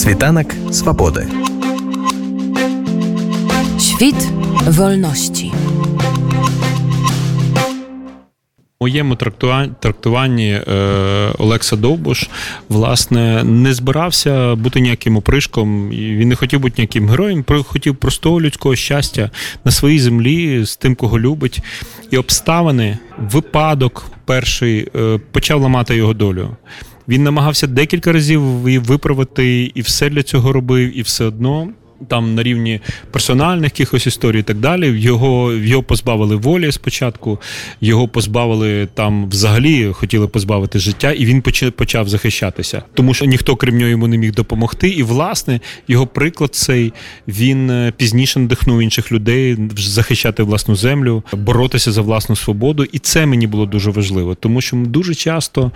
Світанок свободи. Świt wolności. моєму трактуванні е, Олекса Довбуш власне не збирався бути ніяким опришком. Він не хотів бути ніяким героєм, хотів простого людського щастя на своїй землі з тим, кого любить. І обставини, випадок перший е, почав ламати його долю. Він намагався декілька разів виправити і все для цього робив, і все одно там на рівні персональних якихось історій і так далі. Його його позбавили волі спочатку, його позбавили там взагалі, хотіли позбавити життя, і він почав захищатися, тому що ніхто крім нього йому не міг допомогти. І власне його приклад цей він е, пізніше надихнув інших людей захищати власну землю, боротися за власну свободу. І це мені було дуже важливо, тому що дуже часто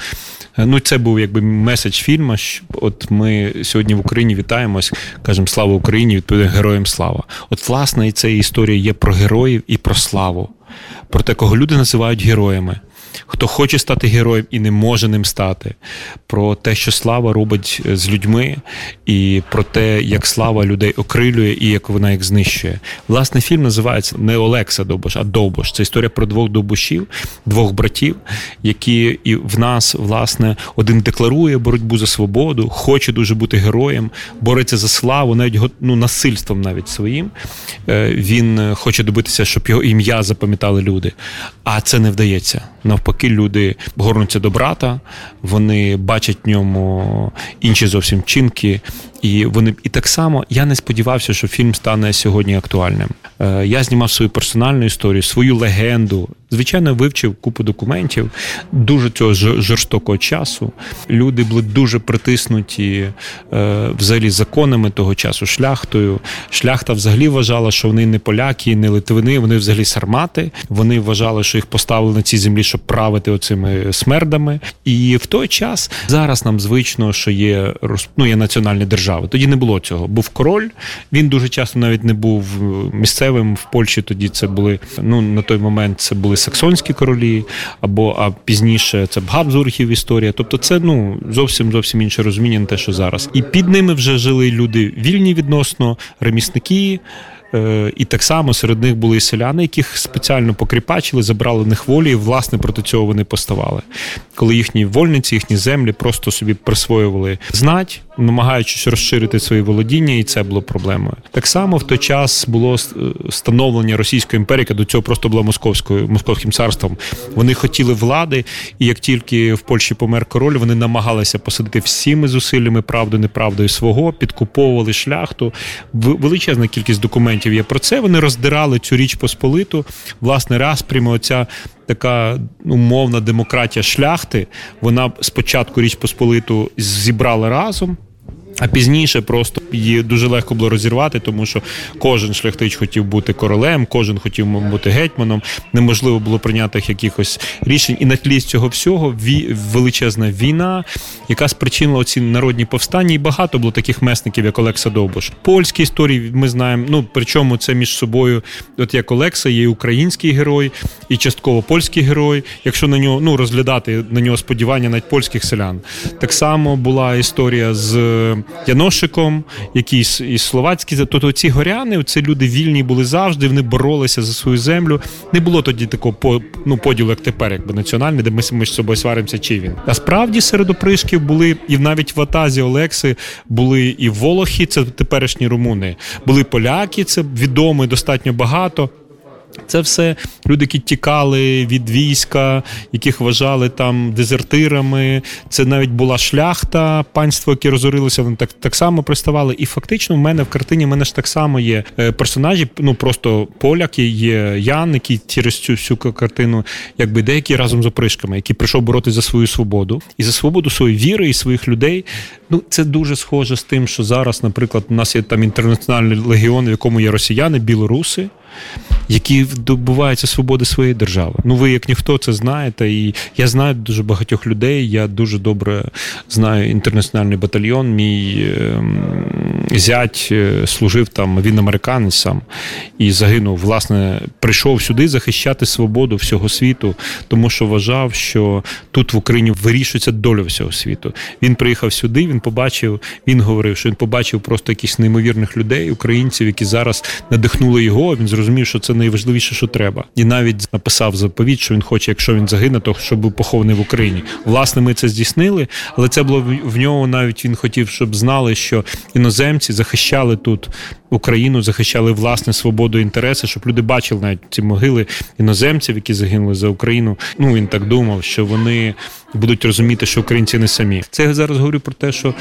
е, ну це був якби меседж фільму. От ми сьогодні в Україні вітаємось, кажемо слава Україні. Україні відповідає героям слава. От, власне, і ця історія є про героїв і про славу, про те, кого люди називають героями хто хоче стати героєм і не може ним стати, про те, що слава робить е, з людьми, і про те, як слава людей окрилює і як вона їх знищує. Власне, фільм називається не Олекса Довбош, а Довбош. Це історія про двох довбушів, двох братів, які і в нас, власне, один декларує боротьбу за свободу, хоче дуже бути героєм, бореться за славу, навіть ну, насильством навіть своїм. Е, він е, хоче добитися, щоб його ім'я запам'ятали люди. А це не вдається навпаки, люди горнуться до брата, вони бачать в ньому інші зовсім чинки, і вони і так само я не сподівався, що фільм стане сьогодні актуальним. Е, я знімав свою персональну історію, свою легенду. Звичайно, вивчив купу документів, дуже цього жорстокого часу. Люди були дуже притиснуті е, взагалі законами того часу, шляхтою. Шляхта взагалі вважала, що вони не поляки, не литвини, вони взагалі сармати. Вони вважали, що їх поставили на цій землі, щоб правити оцими смердами. І в той час зараз нам звично, що є ну, є національні держави. Тоді не було цього. Був король. Він дуже часто навіть не був е, місцевим в Польщі. Тоді це були ну на той момент це були саксонські королі, або а пізніше це б історія. Тобто, це ну зовсім зовсім інше розуміння, не те, що зараз. І під ними вже жили люди вільні відносно ремісники. Е, і так само серед них були і селяни, яких спеціально покріпачили, забрали них волі, і власне проти цього вони поставали. Коли їхні вольниці, їхні землі просто собі присвоювали знать, намагаючись розширити свої володіння, і це було проблемою. Так само в той час було становлення Російської імперії, яка до цього просто була московською московським царством. Вони хотіли влади, і як тільки в Польщі помер король, вони намагалися посадити всіми зусиллями правду, неправдою свого, підкуповували шляхту. Величезна кількість документів є про це. Вони роздирали цю річ посполиту. Власне, раз прямо оця така умовна демократія шляхти. Вона спочатку річ посполиту зібрала разом. А пізніше просто її дуже легко було розірвати, тому що кожен шляхтич хотів бути королем, кожен хотів бути гетьманом. Неможливо було прийняти якихось рішень. І на тлі цього всього величезна війна, яка спричинила ці народні повстання. І багато було таких месників, як Олекса Довбуш. Польські історії ми знаємо. Ну причому це між собою, от як Олекса, є український герой, і частково польський герой. Якщо на нього ну розглядати на нього сподівання навіть польських селян, так само була історія з. Яношиком, якийсь із словацькі. Тобто ці горяни, це люди вільні були завжди. Вони боролися за свою землю. Не було тоді такого ну, поділу, як тепер, якби національний, де ми між собою сваримося, чи він. А справді серед опришків були і навіть в Атазі Олекси були і Волохи, це теперішні румуни, були поляки, це відомо і достатньо багато. Це все люди, які тікали від війська, яких вважали там дезертирами. Це навіть була шляхта, панство, яке розорилося, вони так так само приставали. І фактично в мене в картині в мене ж так само є е, персонажі. Ну просто поляк, є Ян, який через цю всю картину, якби деякі разом з опришками, який прийшов боротися за свою свободу і за свободу своєї віри і своїх людей. Ну це дуже схоже з тим, що зараз, наприклад, у нас є там інтернаціональний легіон, в якому є росіяни, білоруси які добуваються свободи своєї держави. Ну, ви як ніхто це знаєте, і я знаю дуже багатьох людей. Я дуже добре знаю інтернаціональний батальйон. Мій ем, зять е, служив там, він американець сам і загинув. Власне, прийшов сюди захищати свободу всього світу, тому що вважав, що тут в Україні вирішується доля всього світу. Він приїхав сюди, він побачив, він говорив, що він побачив просто якісь неймовірних людей, українців, які зараз надихнули його. Він зрозумів, що це найважливіше, що треба, і навіть написав заповідь, що він хоче, якщо він загине, то щоб був похований в Україні. Власне, ми це здійснили, але це було в нього. Навіть він хотів, щоб знали, що іноземці захищали тут Україну, захищали власне свободу інтереси, щоб люди бачили навіть ці могили іноземців, які загинули за Україну. Ну він так думав, що вони будуть розуміти, що українці не самі. Це я зараз говорю про те, що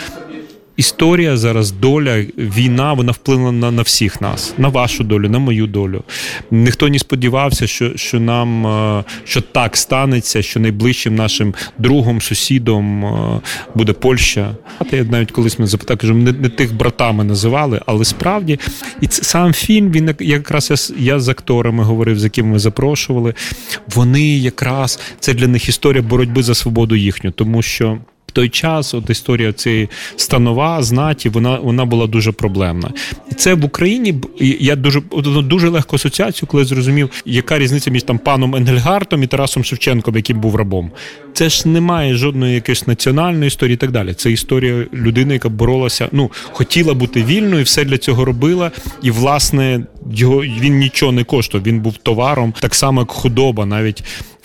Історія зараз, доля, війна, вона вплинула на на всіх нас, на вашу долю, на мою долю. Ніхто не сподівався, що що нам е, що так станеться, що найближчим нашим другом, сусідом е, буде Польща. Я навіть колись ми запитав, кажу, не, не тих братами називали, але справді, і це сам фільм. Він якраз я, я з акторами говорив, з якими ми запрошували. Вони якраз це для них історія боротьби за свободу їхню, тому що той час, от історія цієї станова знаті, вона вона була дуже проблемна. Це в Україні я дуже дуже легко асоціацію, коли зрозумів, яка різниця між там паном Енгельгартом і Тарасом Шевченком, яким був рабом. Це ж немає жодної якоїсь національної історії і так далі. Це історія людини, яка боролася, ну хотіла бути вільною, все для цього робила. І, власне, його він нічого не коштував. Він був товаром, так само як худоба, навіть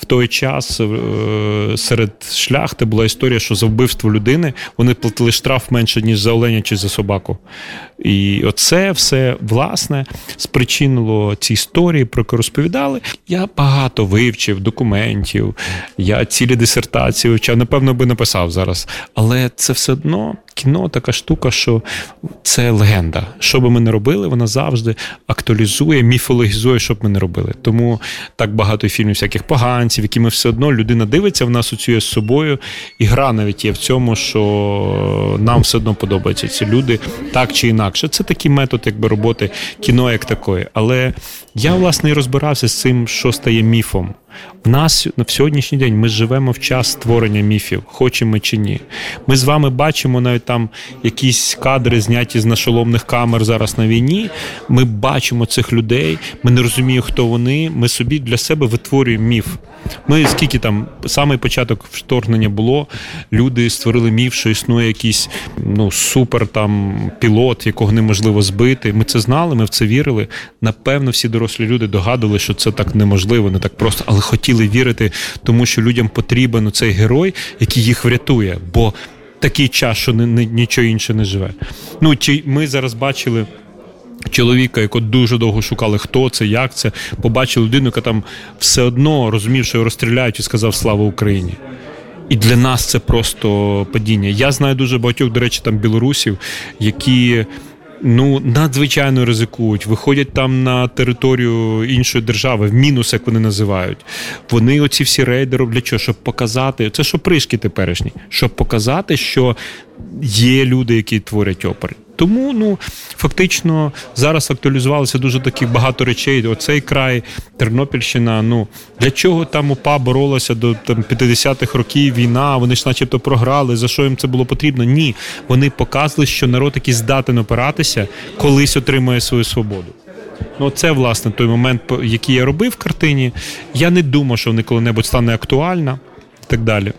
той час е, серед шляхти була історія, що за вбивство людини вони платили штраф менше, ніж за оленя чи за собаку. І оце все власне спричинило ці історії, про які розповідали. Я багато вивчив документів, я цілі дисертації вивчав, напевно, би написав зараз. Але це все одно кіно така штука, що це легенда. Що би ми не робили, вона завжди актуалізує, міфологізує, що б ми не робили. Тому так багато фільмів, всяких поганців, які ми все одно людина дивиться, вона асоціює з собою, і гра навіть є в цьому, що нам все одно подобаються ці люди так чи інакше. Це такий метод, якби роботи кіно як такої. Але я власне і розбирався з цим, що стає міфом. В нас на сьогоднішній день ми живемо в час створення міфів, хочемо чи ні. Ми з вами бачимо навіть там якісь кадри, зняті з нашоломних камер зараз на війні. Ми бачимо цих людей, ми не розуміємо, хто вони. Ми собі для себе витворюємо міф. Ми скільки там самий початок вторгнення було, люди створили міф, що існує якийсь ну супер там пілот, якого неможливо збити. Ми це знали, ми в це вірили. Напевно, всі дорослі люди догадували, що це так неможливо, не так просто, але хотіли вірити, тому що людям потрібен цей герой, який їх врятує. Бо такий час, що нічого інше не живе. Ну чи ми зараз бачили. Чоловіка, якого дуже довго шукали, хто це, як це, побачили людину, яка там все одно розумів, що його розстріляють і сказав Слава Україні. І для нас це просто падіння. Я знаю дуже багатьох, до речі, там білорусів, які ну надзвичайно ризикують, виходять там на територію іншої держави, в мінус, як вони називають. Вони оці всі рейди роблять що, щоб показати. Це що пришки теперішні, щоб показати, що є люди, які творять опери. Тому ну фактично зараз актуалізувалося дуже таких багато речей. Оцей край, Тернопільщина. Ну для чого там УПА боролася до там 50-х років війна? Вони ж, начебто, програли. За що їм це було потрібно? Ні, вони показали, що народ, який здатен опиратися, колись отримує свою свободу. Ну, це власне той момент, який я робив в картині. Я не думав, що вони коли-небудь стане актуальна і так далі.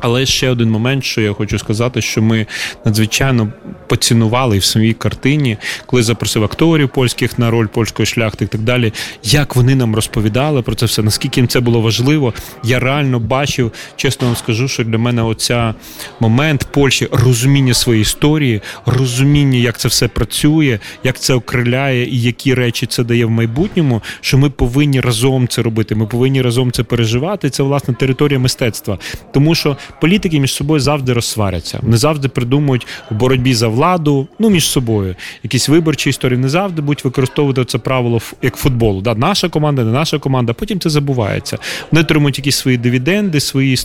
Але ще один момент, що я хочу сказати, що ми надзвичайно поцінували в своїй картині, коли запросив акторів польських на роль польської шляхти і так далі. Як вони нам розповідали про це все, наскільки їм це було важливо, я реально бачив, чесно вам скажу, що для мене оця момент Польщі розуміння своєї історії, розуміння, як це все працює, як це окриляє і які речі це дає в майбутньому. Що ми повинні разом це робити. Ми повинні разом це переживати. Це власне територія мистецтва, тому що політики між собою завжди розсваряться. Вони завжди придумують в боротьбі за владу, ну між собою. Якісь виборчі історії не завжди будуть використовувати це правило як футболу. Да, Наша команда, не наша команда. Потім це забувається. Вони отримують якісь свої дивіденди, свої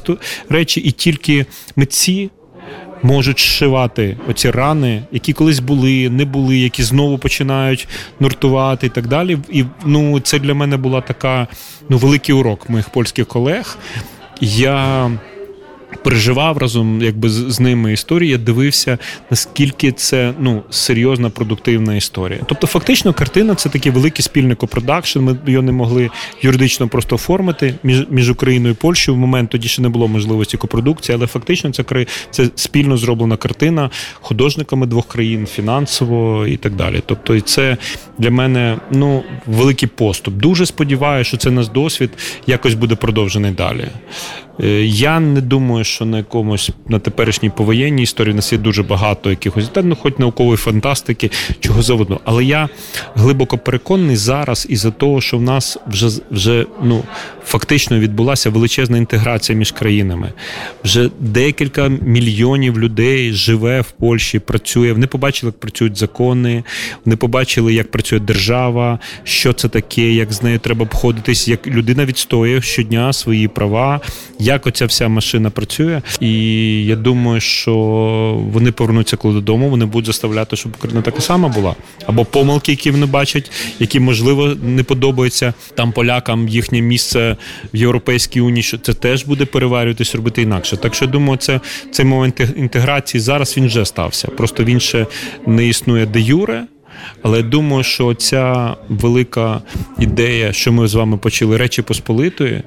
речі, і тільки митці. Можуть зшивати оці рани, які колись були, не були, які знову починають нуртувати і так далі. І ну це для мене була така ну великий урок моїх польських колег. Я переживав разом якби з, ними історії, я дивився, наскільки це ну серйозна продуктивна історія. Тобто, фактично, картина це такий великий спільний копродакшн. Ми його не могли юридично просто оформити між між Україною і Польщею. В момент тоді ще не було можливості копродукції, але фактично це це спільно зроблена картина художниками двох країн, фінансово і так далі. Тобто, і це для мене ну великий поступ. Дуже сподіваюся, що це наш досвід якось буде продовжений далі. Е, Я не думаю, що на якомусь на теперішній повоєнній історії у нас є дуже багато якихось та ну, хоч наукової фантастики, чого завгодно. Але я глибоко переконаний зараз із-за того, що в нас вже вже ну фактично відбулася величезна інтеграція між країнами. Вже декілька мільйонів людей живе в Польщі, працює. Вони побачили, як працюють закони, вони побачили, як працює держава, що це таке, як з нею треба обходитись, як людина відстоює щодня свої права, як оця вся машина працює. І я думаю, що вони повернуться коли додому, вони будуть заставляти, щоб Україна така сама була. Або помилки, які вони бачать, які можливо не подобаються там полякам їхнє місце в Європейській Унії, що це теж буде переварюватись, робити інакше. Так що я думаю, це цей момент інтеграції зараз він вже стався. Просто він ще не існує де юре. Але думаю, що ця велика ідея, що ми з вами почали Речі Посполитої,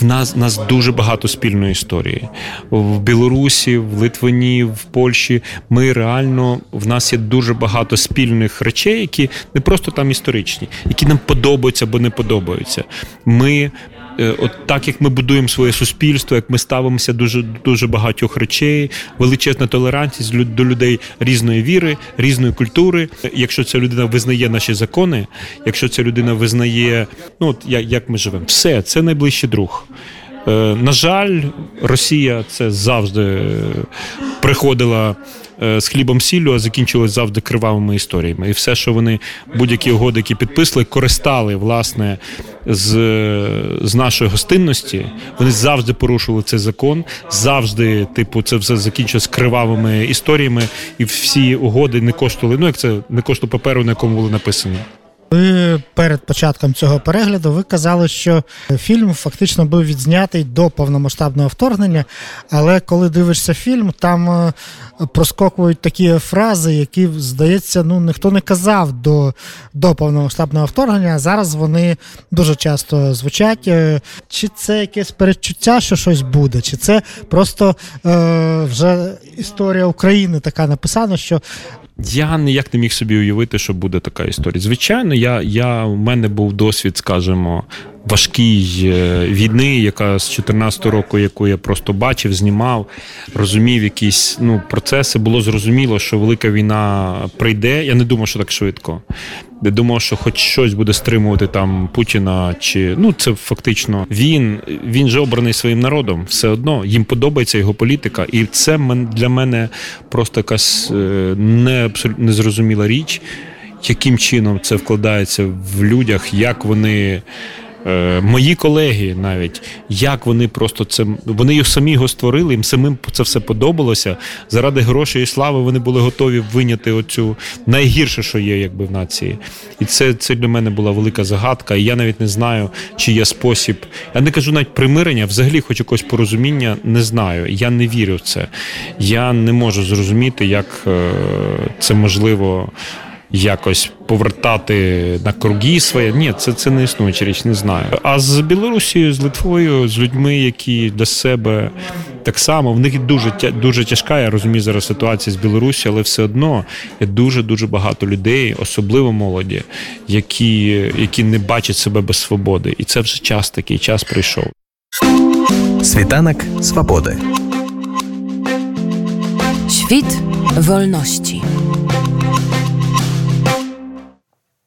в нас в нас дуже багато спільної історії в Білорусі, в Литвині, в Польщі. Ми реально в нас є дуже багато спільних речей, які не просто там історичні, які нам подобаються або не подобаються. Ми От так як ми будуємо своє суспільство, як ми ставимося дуже дуже багатьох речей, величезна толерантність до людей різної віри, різної культури. Якщо ця людина визнає наші закони, якщо ця людина визнає, ну от як, як ми живемо, все це найближчий друг. Е, На жаль, Росія це завжди е, приходила е, з хлібом сіллю, а закінчилось завжди кривавими історіями. І все, що вони будь-які угоди, які підписали, користали власне з, з нашої гостинності. Вони завжди порушували цей закон, завжди, типу, це все закінчилось кривавими історіями, і всі угоди не коштували. Ну як це не коштувало паперу, на якому були написані. Ви перед початком цього перегляду ви казали, що фільм фактично був відзнятий до повномасштабного вторгнення, але коли дивишся фільм, там е, проскокують такі фрази, які, здається, ну ніхто не казав до, до повномасштабного вторгнення, а зараз вони дуже часто звучать. Е, Чи це якесь передчуття, що щось буде, чи це просто е, вже історія України така написана, що Я ніяк не міг собі уявити, що буде така історія. Звичайно, я, я, в мене був досвід, скажімо, важкий е, війни, яка з 14 року, яку я просто бачив, знімав, розумів якісь ну, процеси. Було зрозуміло, що велика війна прийде. Я не думав, що так швидко. Я думав, що хоч щось буде стримувати там Путіна, чи ну це фактично він, він же обраний своїм народом. Все одно їм подобається його політика, і це для мене просто якась е, не абсолютно незрозуміла річ, яким чином це вкладається в людях, як вони. Е, Мої колеги навіть як вони просто це вони його самі його створили, їм самим це все подобалося. Заради грошей і слави вони були готові виняти оцю найгірше, що є, якби в нації. І це, це для мене була велика загадка. І я навіть не знаю, чи є спосіб. Я не кажу навіть примирення, взагалі хоч якогось порозуміння, не знаю. Я не вірю в це. Я не можу зрозуміти, як е, це можливо якось повертати на круги своє. Ні, це, це не існуюча річ, не знаю. А з Білорусією, з Литвою, з людьми, які для себе так само, в них дуже дуже тяжка. Я розумію зараз ситуація з Білорусі, але все одно є дуже дуже багато людей, особливо молоді, які, які не бачать себе без свободи. І це вже час такий, час прийшов. Світанок свободи. Świt wolności.